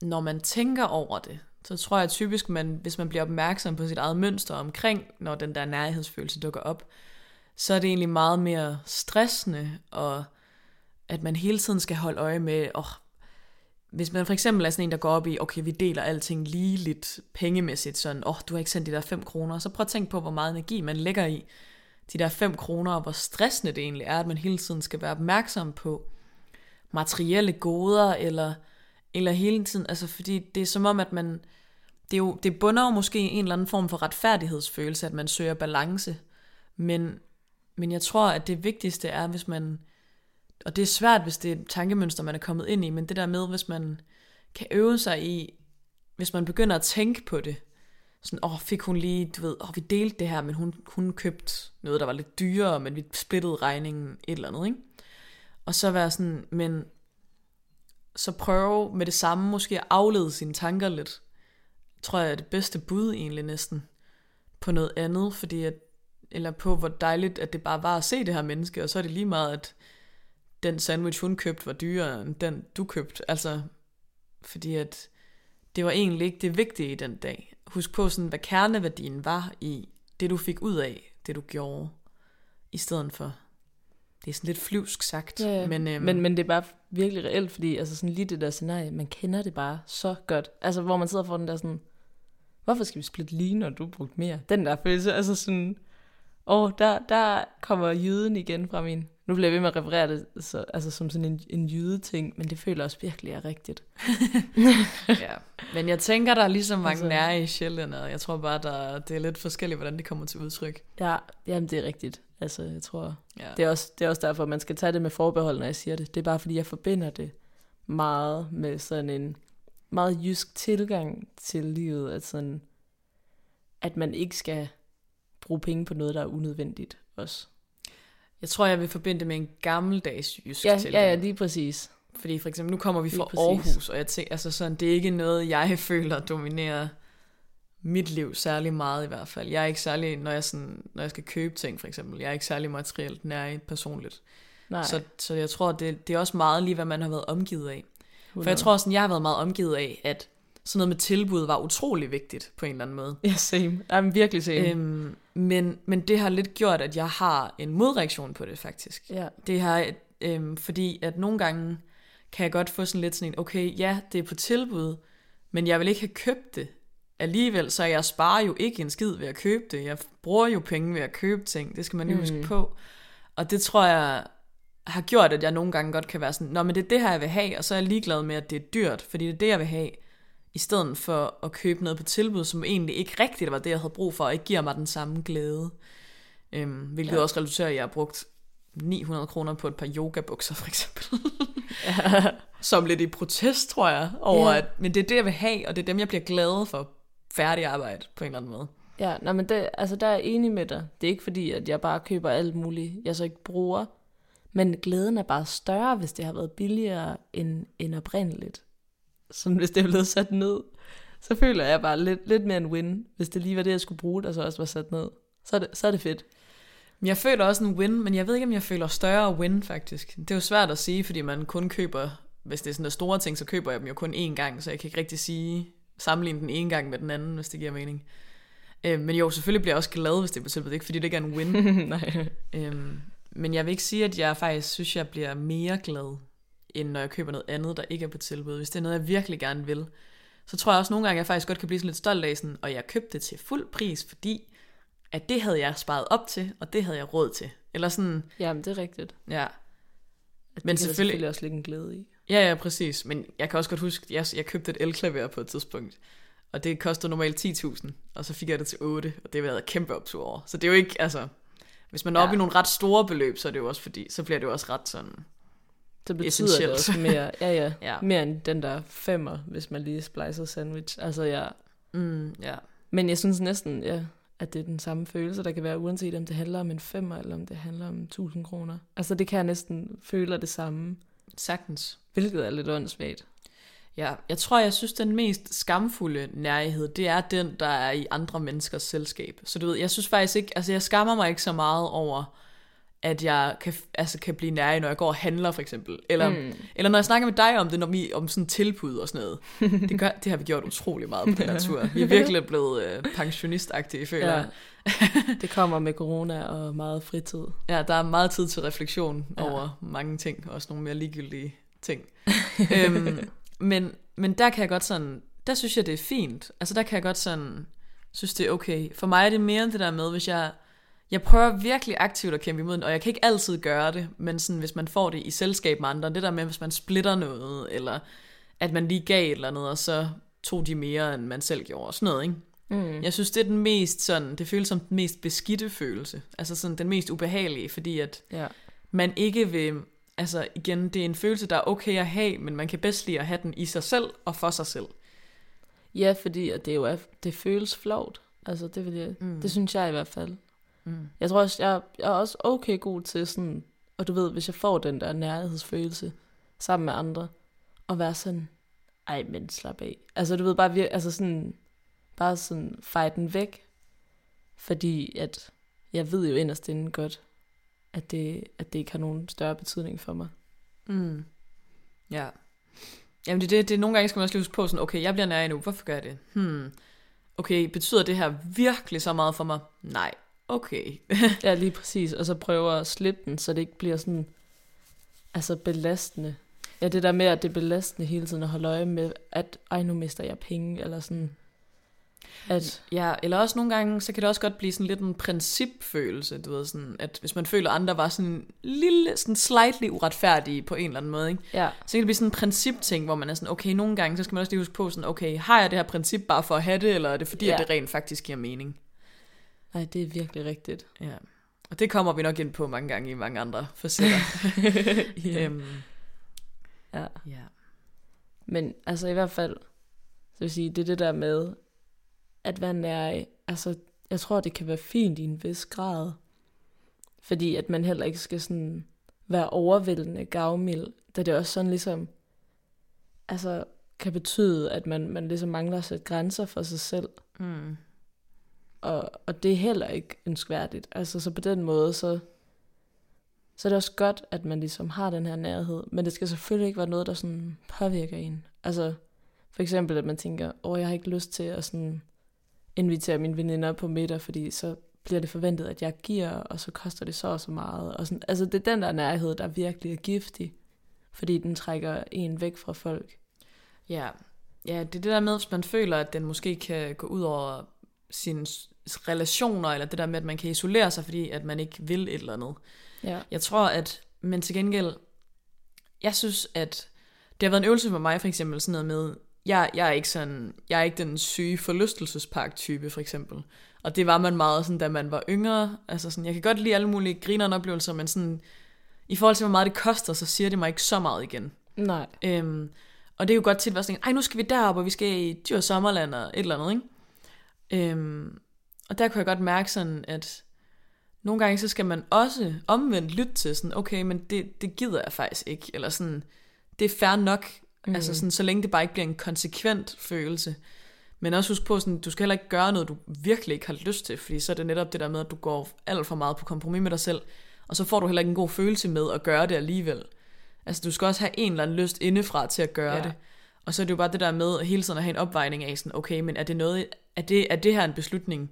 når man tænker over det, så tror jeg typisk, man, hvis man bliver opmærksom på sit eget mønster omkring, når den der nærhedsfølelse dukker op, så er det egentlig meget mere stressende, og at man hele tiden skal holde øje med, oh, hvis man for eksempel er sådan en, der går op i, okay, vi deler alting lige lidt pengemæssigt, sådan, åh, oh, du har ikke sendt de der 5 kroner, så prøv at tænke på, hvor meget energi man lægger i de der 5 kroner, og hvor stressende det egentlig er, at man hele tiden skal være opmærksom på materielle goder, eller, eller hele tiden, altså fordi det er som om, at man, det, er jo, det bunder jo måske i en eller anden form for retfærdighedsfølelse, at man søger balance, men, men jeg tror, at det vigtigste er, hvis man, og det er svært, hvis det er et tankemønster, man er kommet ind i, men det der med, hvis man kan øve sig i, hvis man begynder at tænke på det, sådan, åh, fik hun lige, du ved, åh, vi delte det her, men hun, hun købte noget, der var lidt dyrere, men vi splittede regningen et eller andet, ikke? Og så være sådan, men så prøve med det samme måske at aflede sine tanker lidt, tror jeg er det bedste bud egentlig næsten, på noget andet, fordi at, eller på hvor dejligt, at det bare var at se det her menneske, og så er det lige meget, at den sandwich, hun købte, var dyrere end den, du købte. Altså, fordi at det var egentlig ikke det vigtige i den dag. Husk på, sådan, hvad kerneværdien var i det, du fik ud af, det du gjorde, i stedet for det er sådan lidt flyvsk sagt.
Ja, ja.
Men, øhm,
men, men det er bare virkelig reelt, fordi altså sådan lige det der scenarie, man kender det bare så godt. Altså hvor man sidder for den der sådan, hvorfor skal vi splitte lige, når du brugt mere? Den der følelse, altså sådan, åh, der, der kommer jyden igen fra min. Nu bliver jeg ved med at referere det så, altså som sådan en, en jyde-ting, men det føler også virkelig er rigtigt.
ja. Men jeg tænker, der er lige så mange
Altså-
nære i sjælen, og jeg tror bare, der, det er lidt forskelligt, hvordan det kommer til udtryk.
Ja, jamen det er rigtigt. Altså jeg tror,
Ja.
det er, også, det er også derfor, man skal tage det med forbehold, når jeg siger det. Det er bare fordi, jeg forbinder det meget med sådan en meget jysk tilgang til livet, at sådan, at man ikke skal bruge penge på noget, der er unødvendigt også.
Jeg tror, jeg vil forbinde det med en gammeldags jysk
Ja,
tilgang.
ja, ja, lige præcis.
Fordi for eksempel, nu kommer vi
Lige
fra
præcis.
Aarhus, og jeg tænker, altså sådan, det er ikke noget, jeg føler dominerer mit liv særlig meget i hvert fald. Jeg er ikke særlig, når jeg, sådan, når jeg skal købe ting for eksempel, jeg er ikke særlig materielt nær personligt.
Nej,
Så, så jeg tror, det, det er også meget lige, hvad man har været omgivet af. For
100.
jeg tror sådan, jeg har været meget omgivet af, at sådan noget med tilbud var utrolig vigtigt på en eller anden måde.
Ja, same. Jamen virkelig same.
Øhm, men, men det har lidt gjort, at jeg har en modreaktion på det faktisk.
ja.
Det har, øhm, fordi at nogle gange kan jeg godt få sådan lidt sådan en, okay, ja, det er på tilbud, men jeg vil ikke have købt det alligevel, så jeg sparer jo ikke en skid ved at købe det. Jeg bruger jo penge ved at købe ting, det skal man jo
Mm.
huske på. Og det tror jeg, har gjort, at jeg nogle gange godt kan være sådan, Nå, men det er det her, jeg vil have, og så er jeg ligeglad med, at det er dyrt, fordi det er det, jeg vil have, i stedet for at købe noget på tilbud, som egentlig ikke rigtigt var det, jeg havde brug for, og ikke giver mig den samme glæde. Øhm, hvilket ja. også resulterer i, at jeg har brugt 900 kroner på et par yogabukser, for eksempel. ja. Som lidt i protest, tror jeg, over ja. at, men det er det, jeg vil have, og det er dem, jeg bliver glad for færdig arbejde, på en eller anden måde.
Ja, nej, men det, altså, der er jeg enig med dig. Det er ikke fordi, at jeg bare køber alt muligt, jeg så ikke bruger. Men glæden er bare større, hvis det har været billigere end, end oprindeligt. Som hvis det er blevet sat ned. Så føler jeg bare lidt, lidt mere en win, hvis det lige var det, jeg skulle bruge, der så også var sat ned. Så er det, så er det fedt.
Jeg føler også en win, men jeg ved ikke, om jeg føler større win faktisk. Det er jo svært at sige, fordi man kun køber, hvis det er sådan der store ting, så køber jeg dem jo kun én gang, så jeg kan ikke rigtig sige, sammenligne den ene gang med den anden, hvis det giver mening. Øh, men jo, selvfølgelig bliver jeg også glad, hvis det er på tilbud. Ikke fordi det ikke er en win. Nej. Øhm, men jeg vil ikke sige, at jeg faktisk synes, jeg bliver mere glad, end når jeg køber noget andet, der ikke er på tilbud. Hvis det er noget, jeg virkelig gerne vil, så tror jeg også nogle gange, at jeg faktisk godt kan blive sådan lidt stolt af sådan, og jeg købte det til fuld pris, fordi at det havde jeg sparet op til, og det havde jeg råd til. Eller sådan...
Jamen, det er rigtigt.
Ja.
At men selvfølgelig, selvfølgelig også ligge en glæde i.
Ja, ja, præcis. Men jeg kan også godt huske, jeg, jeg købte et elklaver på et tidspunkt. Og det kostede normalt 10.000, og så fik jeg det til 8, og det har været kæmpe optur over. Så det er jo ikke, altså, hvis man er ja. oppe i nogle ret store beløb, så er det jo også fordi, så bliver det jo også ret sådan
det betyder det også mere, ja, ja, ja, mere end den der femmer, hvis man lige splicer sandwich. Altså, ja.
Mm, ja.
Men jeg synes næsten, ja, at det er den samme følelse, der kan være, uanset om det handler om en femmer, eller om det handler om 1000 kroner. Altså, det kan jeg næsten føle det samme.
Sagtens.
Hvilket er lidt åndssvagt.
Ja, jeg tror, jeg synes, den mest skamfulde nærhed, det er den, der er i andre menneskers selskab. Så du ved, jeg synes faktisk ikke, altså jeg skammer mig ikke så meget over, at jeg kan, altså kan blive nær når jeg går og handler for eksempel. Eller, mm. eller når jeg snakker med dig om det, når vi om sådan tilbud og sådan noget. Det, gør, det har vi gjort utrolig meget på den her tur. Vi er virkelig blevet øh, pensionistagtige, føler.
Ja. det kommer med corona og meget fritid.
Ja, der er meget tid til refleksion ja. over mange ting. Også nogle mere ligegyldige ting. øhm, men, men der kan jeg godt sådan, der synes jeg, det er fint. Altså der kan jeg godt sådan, synes det er okay. For mig er det mere end det der med, hvis jeg, jeg prøver virkelig aktivt at kæmpe imod den, og jeg kan ikke altid gøre det, men sådan, hvis man får det i selskab med andre, det der med, hvis man splitter noget, eller at man lige gav et eller andet, og så tog de mere, end man selv gjorde, sådan noget, ikke? Mm. Jeg synes, det er den mest sådan, det føles som den mest beskidte følelse. Altså sådan den mest ubehagelige, fordi at ja. man ikke vil altså igen, det er en følelse, der er okay at have, men man kan bedst lide at have den i sig selv og for sig selv.
Ja, fordi det jo er, det føles flot. Altså, det, vil jeg, mm. det synes jeg i hvert fald. Mm. Jeg tror også, jeg, jeg er også okay god til sådan, og du ved, hvis jeg får den der nærhedsfølelse sammen med andre, og være sådan, ej, men slap af. Altså, du ved, bare, vir- altså sådan, bare sådan, fejre den væk, fordi at jeg ved jo inderst inden godt, at det, at det ikke har nogen større betydning for mig.
Mm. Ja. Jamen det, det, det nogle gange skal man også lige huske på sådan, okay, jeg bliver nær nu, hvorfor gør jeg det? Hmm. Okay, betyder det her virkelig så meget for mig? Nej. Okay.
ja, lige præcis. Og så prøver at slippe den, så det ikke bliver sådan, altså belastende. Ja, det der med, at det er belastende hele tiden at holde øje med, at ej, nu mister jeg penge, eller sådan,
at, ja, eller også nogle gange, så kan det også godt blive sådan lidt en principfølelse, du ved, sådan, at hvis man føler, at andre var sådan lille, sådan slightly uretfærdige på en eller anden måde, ikke?
Ja.
så kan det blive sådan en principting, hvor man er sådan, okay, nogle gange, så skal man også lige huske på, sådan, okay, har jeg det her princip bare for at have det, eller er det fordi, ja. at det rent faktisk giver mening?
Nej, det er virkelig rigtigt.
Ja. Og det kommer vi nok ind på mange gange i mange andre facetter. ja. Øhm,
ja. ja. Men altså i hvert fald, så vil sige, det er det der med, at være nær, altså, jeg tror, det kan være fint i en vis grad. Fordi at man heller ikke skal sådan være overvældende gavmild, da det også sådan ligesom, altså, kan betyde, at man, man ligesom mangler at sætte grænser for sig selv.
Mm.
Og, og det er heller ikke ønskværdigt. Altså, så på den måde, så, så er det også godt, at man ligesom har den her nærhed. Men det skal selvfølgelig ikke være noget, der sådan påvirker en. Altså, for eksempel, at man tænker, åh, oh, jeg har ikke lyst til at sådan invitere mine veninder på middag, fordi så bliver det forventet, at jeg giver, og så koster det så og så meget. Og sådan. Altså det er den der nærhed, der virkelig er giftig, fordi den trækker en væk fra folk.
Ja, ja det er det der med, hvis man føler, at den måske kan gå ud over sin relationer, eller det der med, at man kan isolere sig, fordi at man ikke vil et eller andet.
Ja.
Jeg tror, at men til gengæld, jeg synes, at det har været en øvelse for mig, for eksempel sådan noget med, jeg, jeg er ikke sådan, jeg er ikke den syge forlystelsespark-type, for eksempel. Og det var man meget sådan, da man var yngre. Altså sådan, jeg kan godt lide alle mulige grinerne oplevelser, men sådan, i forhold til, hvor meget det koster, så siger det mig ikke så meget igen.
Nej.
Øhm, og det er jo godt til at være sådan, ej, nu skal vi derop, og vi skal i dyr sommerland og et eller andet, ikke? Øhm, og der kunne jeg godt mærke sådan, at nogle gange så skal man også omvendt lytte til sådan, okay, men det, det gider jeg faktisk ikke, eller sådan, det er fair nok, mm. altså sådan, så længe det bare ikke bliver en konsekvent følelse. Men også husk på, sådan, du skal heller ikke gøre noget, du virkelig ikke har lyst til, fordi så er det netop det der med, at du går alt for meget på kompromis med dig selv, og så får du heller ikke en god følelse med at gøre det alligevel. Altså du skal også have en eller anden lyst indefra til at gøre ja. det. Og så er det jo bare det der med hele tiden at have en opvejning af sådan, okay, men er det noget, er det, er det her en beslutning,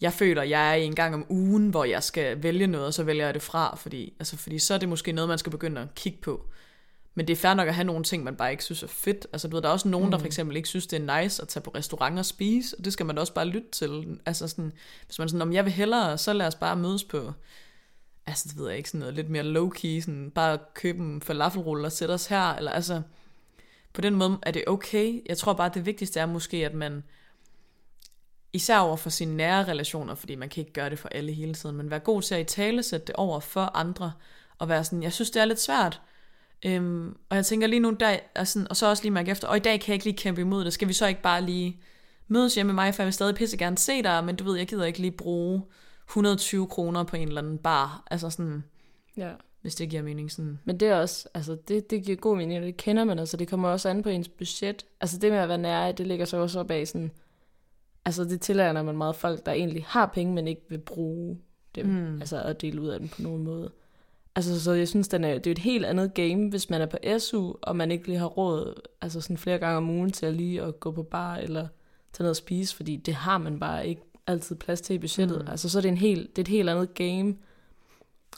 jeg føler, jeg er i en gang om ugen, hvor jeg skal vælge noget, og så vælger jeg det fra, fordi, altså, fordi så er det måske noget, man skal begynde at kigge på. Men det er fair nok at have nogle ting, man bare ikke synes er fedt. Altså, du ved, der er også nogen, mm. der for eksempel ikke synes, det er nice at tage på restaurant og spise, og det skal man da også bare lytte til. Altså sådan, hvis man sådan, om jeg vil hellere, så lad os bare mødes på, altså det ved jeg ikke, sådan noget lidt mere low-key, sådan bare købe en falafelrulle og sætte os her, eller altså, på den måde er det okay. Jeg tror bare, det vigtigste er måske, at man, især over for sine nære relationer, fordi man kan ikke gøre det for alle hele tiden, men være god til at i tale sætte det over for andre, og være sådan, jeg synes, det er lidt svært, Øhm, og jeg tænker lige nu, der er sådan, og så også lige mærke efter, og i dag kan jeg ikke lige kæmpe imod det, skal vi så ikke bare lige mødes hjemme med mig, for jeg vil stadig pisse gerne se dig, men du ved, jeg gider ikke lige bruge 120 kroner på en eller anden bar, altså sådan,
Ja.
hvis det giver mening sådan.
Men det er også, altså det, det giver god mening, og det kender man, altså det kommer også an på ens budget. Altså det med at være nære, det ligger så også op af sådan, altså det tillader man meget folk, der egentlig har penge, men ikke vil bruge dem, mm. altså at dele ud af dem på nogen måde. Altså, så jeg synes, den er, det er et helt andet game, hvis man er på SU, og man ikke lige har råd altså sådan flere gange om ugen til at lige at gå på bar eller tage noget at spise, fordi det har man bare ikke altid plads til i budgettet. Mm. Altså, så er det, en helt, det er et helt andet game,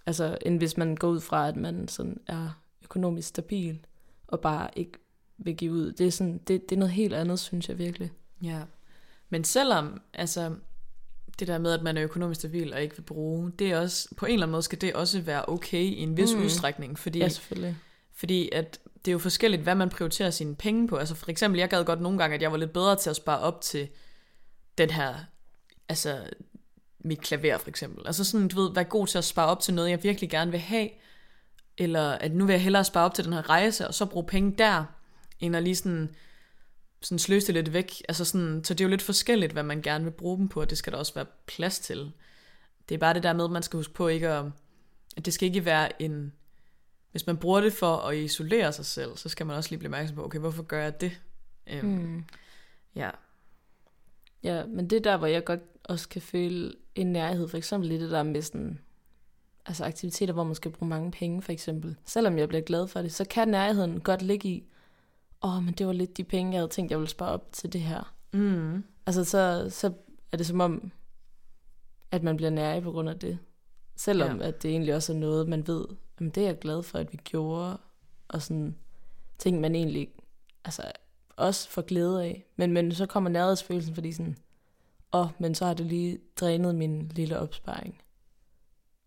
altså, end hvis man går ud fra, at man sådan er økonomisk stabil, og bare ikke vil give ud. Det er, sådan, det, det er noget helt andet, synes jeg virkelig.
Ja. Men selvom, altså, det der med, at man er økonomisk stabil og ikke vil bruge, det er også, på en eller anden måde skal det også være okay i en vis mm. udstrækning, fordi,
Ja, selvfølgelig.
fordi at det er jo forskelligt, hvad man prioriterer sine penge på. Altså for eksempel, jeg gad godt nogle gange, at jeg var lidt bedre til at spare op til den her, altså mit klaver for eksempel. Altså sådan, du ved, være god til at spare op til noget, jeg virkelig gerne vil have, eller at nu vil jeg hellere spare op til den her rejse, og så bruge penge der, end at lige sådan sådan sløse det lidt væk. Altså sådan, så det er jo lidt forskelligt, hvad man gerne vil bruge dem på, og det skal der også være plads til. Det er bare det der med, at man skal huske på ikke at, at det skal ikke være en, hvis man bruger det for at isolere sig selv, så skal man også lige blive opmærksom på, okay, hvorfor gør jeg det? Øhm,
Mm.
Ja.
Ja, men det er der, hvor jeg godt også kan føle en nærhed. For eksempel i det der med sådan, altså aktiviteter, hvor man skal bruge mange penge, for eksempel. Selvom jeg bliver glad for det, så kan nærheden godt ligge i, åh, oh, men det var lidt de penge, jeg havde tænkt, jeg ville spare op til det her.
Mm.
Altså, så, så er det som om, at man bliver nærig på grund af det. Selvom
Ja.
at det egentlig også er noget, man ved, jamen det er jeg glad for, at vi gjorde, og sådan ting, man egentlig altså, også får glæde af. Men, men så kommer nærhedsfølelsen, fordi sådan, åh, oh, men så har det lige drænet min lille opsparing.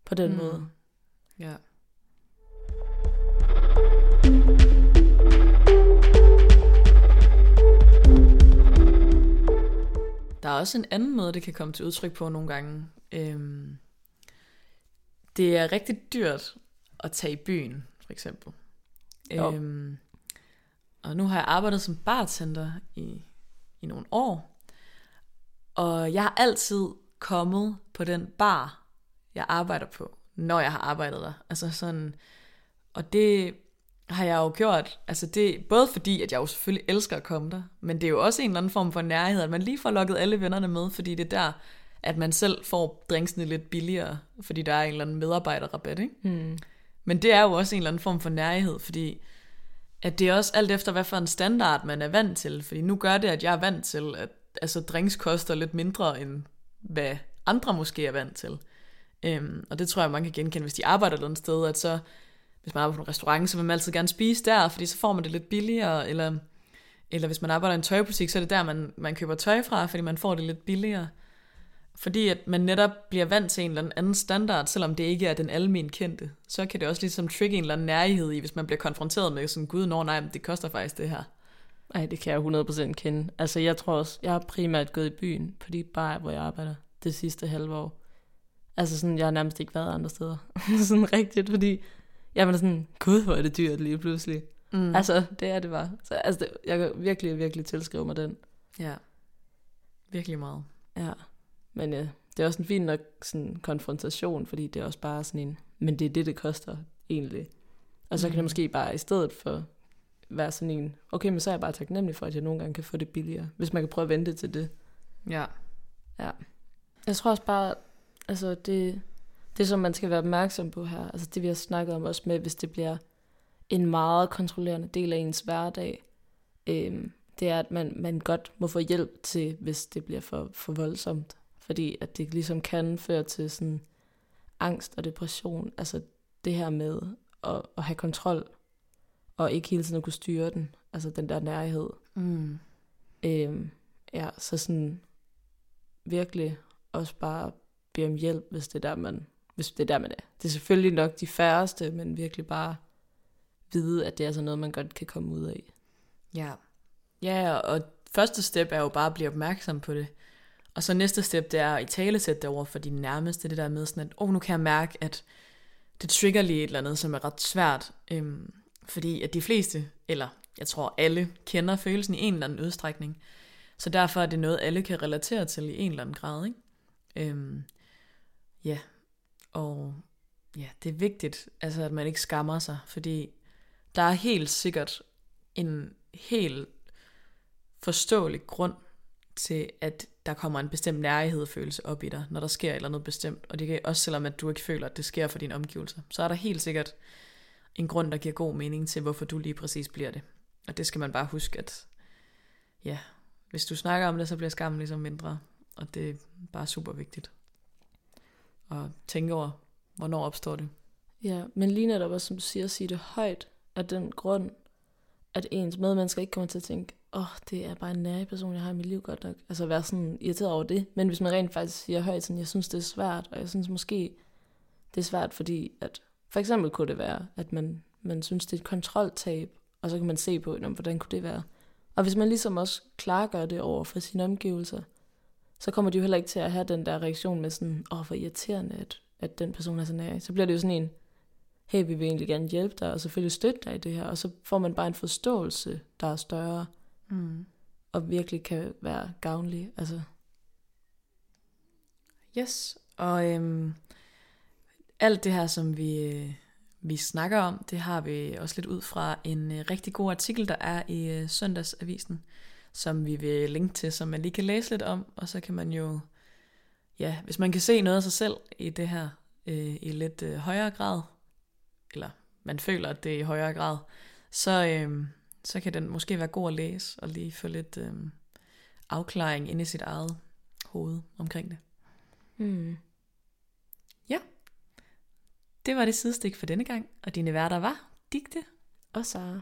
På den mm. måde.
Ja. Der er også en anden måde, det kan komme til udtryk på nogle gange. Øhm, det er rigtig dyrt at tage i byen, for eksempel.
Jo.
Øhm, og nu har jeg arbejdet som bartender i, i nogle år. Og jeg har altid kommet på den bar, jeg arbejder på, når jeg har arbejdet der. Altså sådan, og det har jeg jo gjort, altså det, både fordi, at jeg jo selvfølgelig elsker at komme der, men det er jo også en eller anden form for nærhed, at man lige får lukket alle vennerne med, fordi det er der, at man selv får drinksene lidt billigere, fordi der er en eller anden medarbejderrabat, ikke?
Hmm.
Men det er jo også en eller anden form for nærhed, fordi at det er også alt efter, hvad for en standard man er vant til. Fordi nu gør det, at jeg er vant til, at altså, drinks koster lidt mindre, end hvad andre måske er vant til. Øhm, og det tror jeg, man kan genkende, hvis de arbejder et eller andet sted, at så, hvis man arbejder på en restaurant, så vil man altid gerne spise der, fordi så får man det lidt billigere, eller, eller hvis man arbejder i en tøjbutik, så er det der, man, man køber tøj fra, fordi man får det lidt billigere. Fordi at man netop bliver vant til en eller anden standard, selvom det ikke er den almen kendte, så kan det også ligesom trigge en eller anden nærhed i, hvis man bliver konfronteret med sådan, gud, nå nej, men det koster faktisk det her.
Nej, det kan jeg 100% kende. Altså, jeg tror også, jeg har primært gået i byen på de bar, hvor jeg arbejder det sidste halve år. Altså sådan, jeg har nærmest ikke været andre steder. sådan rigtigt, fordi jeg var sådan, gud, hvor er det dyrt lige pludselig. Mm. Altså, det er det bare. Så, altså, det, jeg kan virkelig, virkelig tilskrive mig den.
Ja, virkelig meget.
Ja, men ja, det er også en fin nok sådan, konfrontation, fordi det er også bare sådan en, men det er det, det koster egentlig. Og så mm. kan det måske bare i stedet for være sådan en, okay, men så er jeg bare taknemmelig for, at jeg nogle gange kan få det billigere, hvis man kan prøve at vente til det.
Ja.
Ja. Jeg tror også bare, altså det, det som man skal være opmærksom på her, altså det vi har snakket om også med, hvis det bliver en meget kontrollerende del af ens hverdag, øhm, det er, at man, man godt må få hjælp til, hvis det bliver for, for voldsomt. Fordi at det ligesom kan føre til sådan angst og depression. Altså det her med at, at have kontrol, og ikke hele tiden at kunne styre den. Altså den der nærhed.
Mm.
Øhm, ja, så sådan virkelig også bare bede om hjælp, hvis det er der, man, hvis det er der, man er. Det er selvfølgelig nok de færreste, men virkelig bare vide, at det er sådan noget, man godt kan komme ud af.
Ja. Ja, og første step er jo bare at blive opmærksom på det. Og så næste step, det er at i tale sætte det over for dine nærmeste, det der med sådan, at oh, nu kan jeg mærke, at det trigger lige et eller andet, som er ret svært. Øhm, fordi at de fleste, eller jeg tror alle, kender følelsen i en eller anden udstrækning. Så derfor er det noget, alle kan relatere til i en eller anden grad. Ikke? Øhm, ja, og ja, det er vigtigt, altså, at man ikke skammer sig, fordi der er helt sikkert en helt forståelig grund til, at der kommer en bestemt nærhedsfølelse op i dig, når der sker et eller andet bestemt. Og det kan også selvom, at du ikke føler, at det sker for dine omgivelser. Så er der helt sikkert en grund, der giver god mening til, hvorfor du lige præcis bliver det. Og det skal man bare huske, at ja, hvis du snakker om det, så bliver skammen ligesom mindre. Og det er bare super vigtigt. Og tænke over, hvornår opstår det.
Ja, men lige netop også, som du siger, at sige det højt, af den grund, at ens medmennesker ikke kommer til at tænke, åh, oh, det er bare en nære person, jeg har i mit liv godt nok. Altså være sådan irriteret over det. Men hvis man rent faktisk siger højt, sådan, jeg synes, det er svært, og jeg synes måske, det er svært, fordi at for eksempel kunne det være, at man, man synes, det er et kontroltab, og så kan man se på, hvordan kunne det være. Og hvis man ligesom også klargør det over for sine omgivelser, så kommer de jo heller ikke til at have den der reaktion med sådan, åh, oh, hvor irriterende, at, at den person er så nær. Så bliver det jo sådan en, hey, vi vil egentlig gerne hjælpe dig, og selvfølgelig støtte dig i det her, og så får man bare en forståelse, der er større,
mm.
og virkelig kan være gavnlig. Altså.
Yes, og øhm, alt det her, som vi, øh, vi snakker om, det har vi også lidt ud fra en øh, rigtig god artikel, der er i øh, Søndagsavisen, som vi vil linke til, som man lige kan læse lidt om, og så kan man jo, ja, hvis man kan se noget af sig selv i det her, øh, i lidt øh, højere grad, eller man føler, at det er i højere grad, så, øh, så kan den måske være god at læse, og lige få lidt øh, afklaring ind i sit eget hoved omkring det.
Mm.
Ja. Det var det sidestik for denne gang, og dine værter var Digte
og Sara.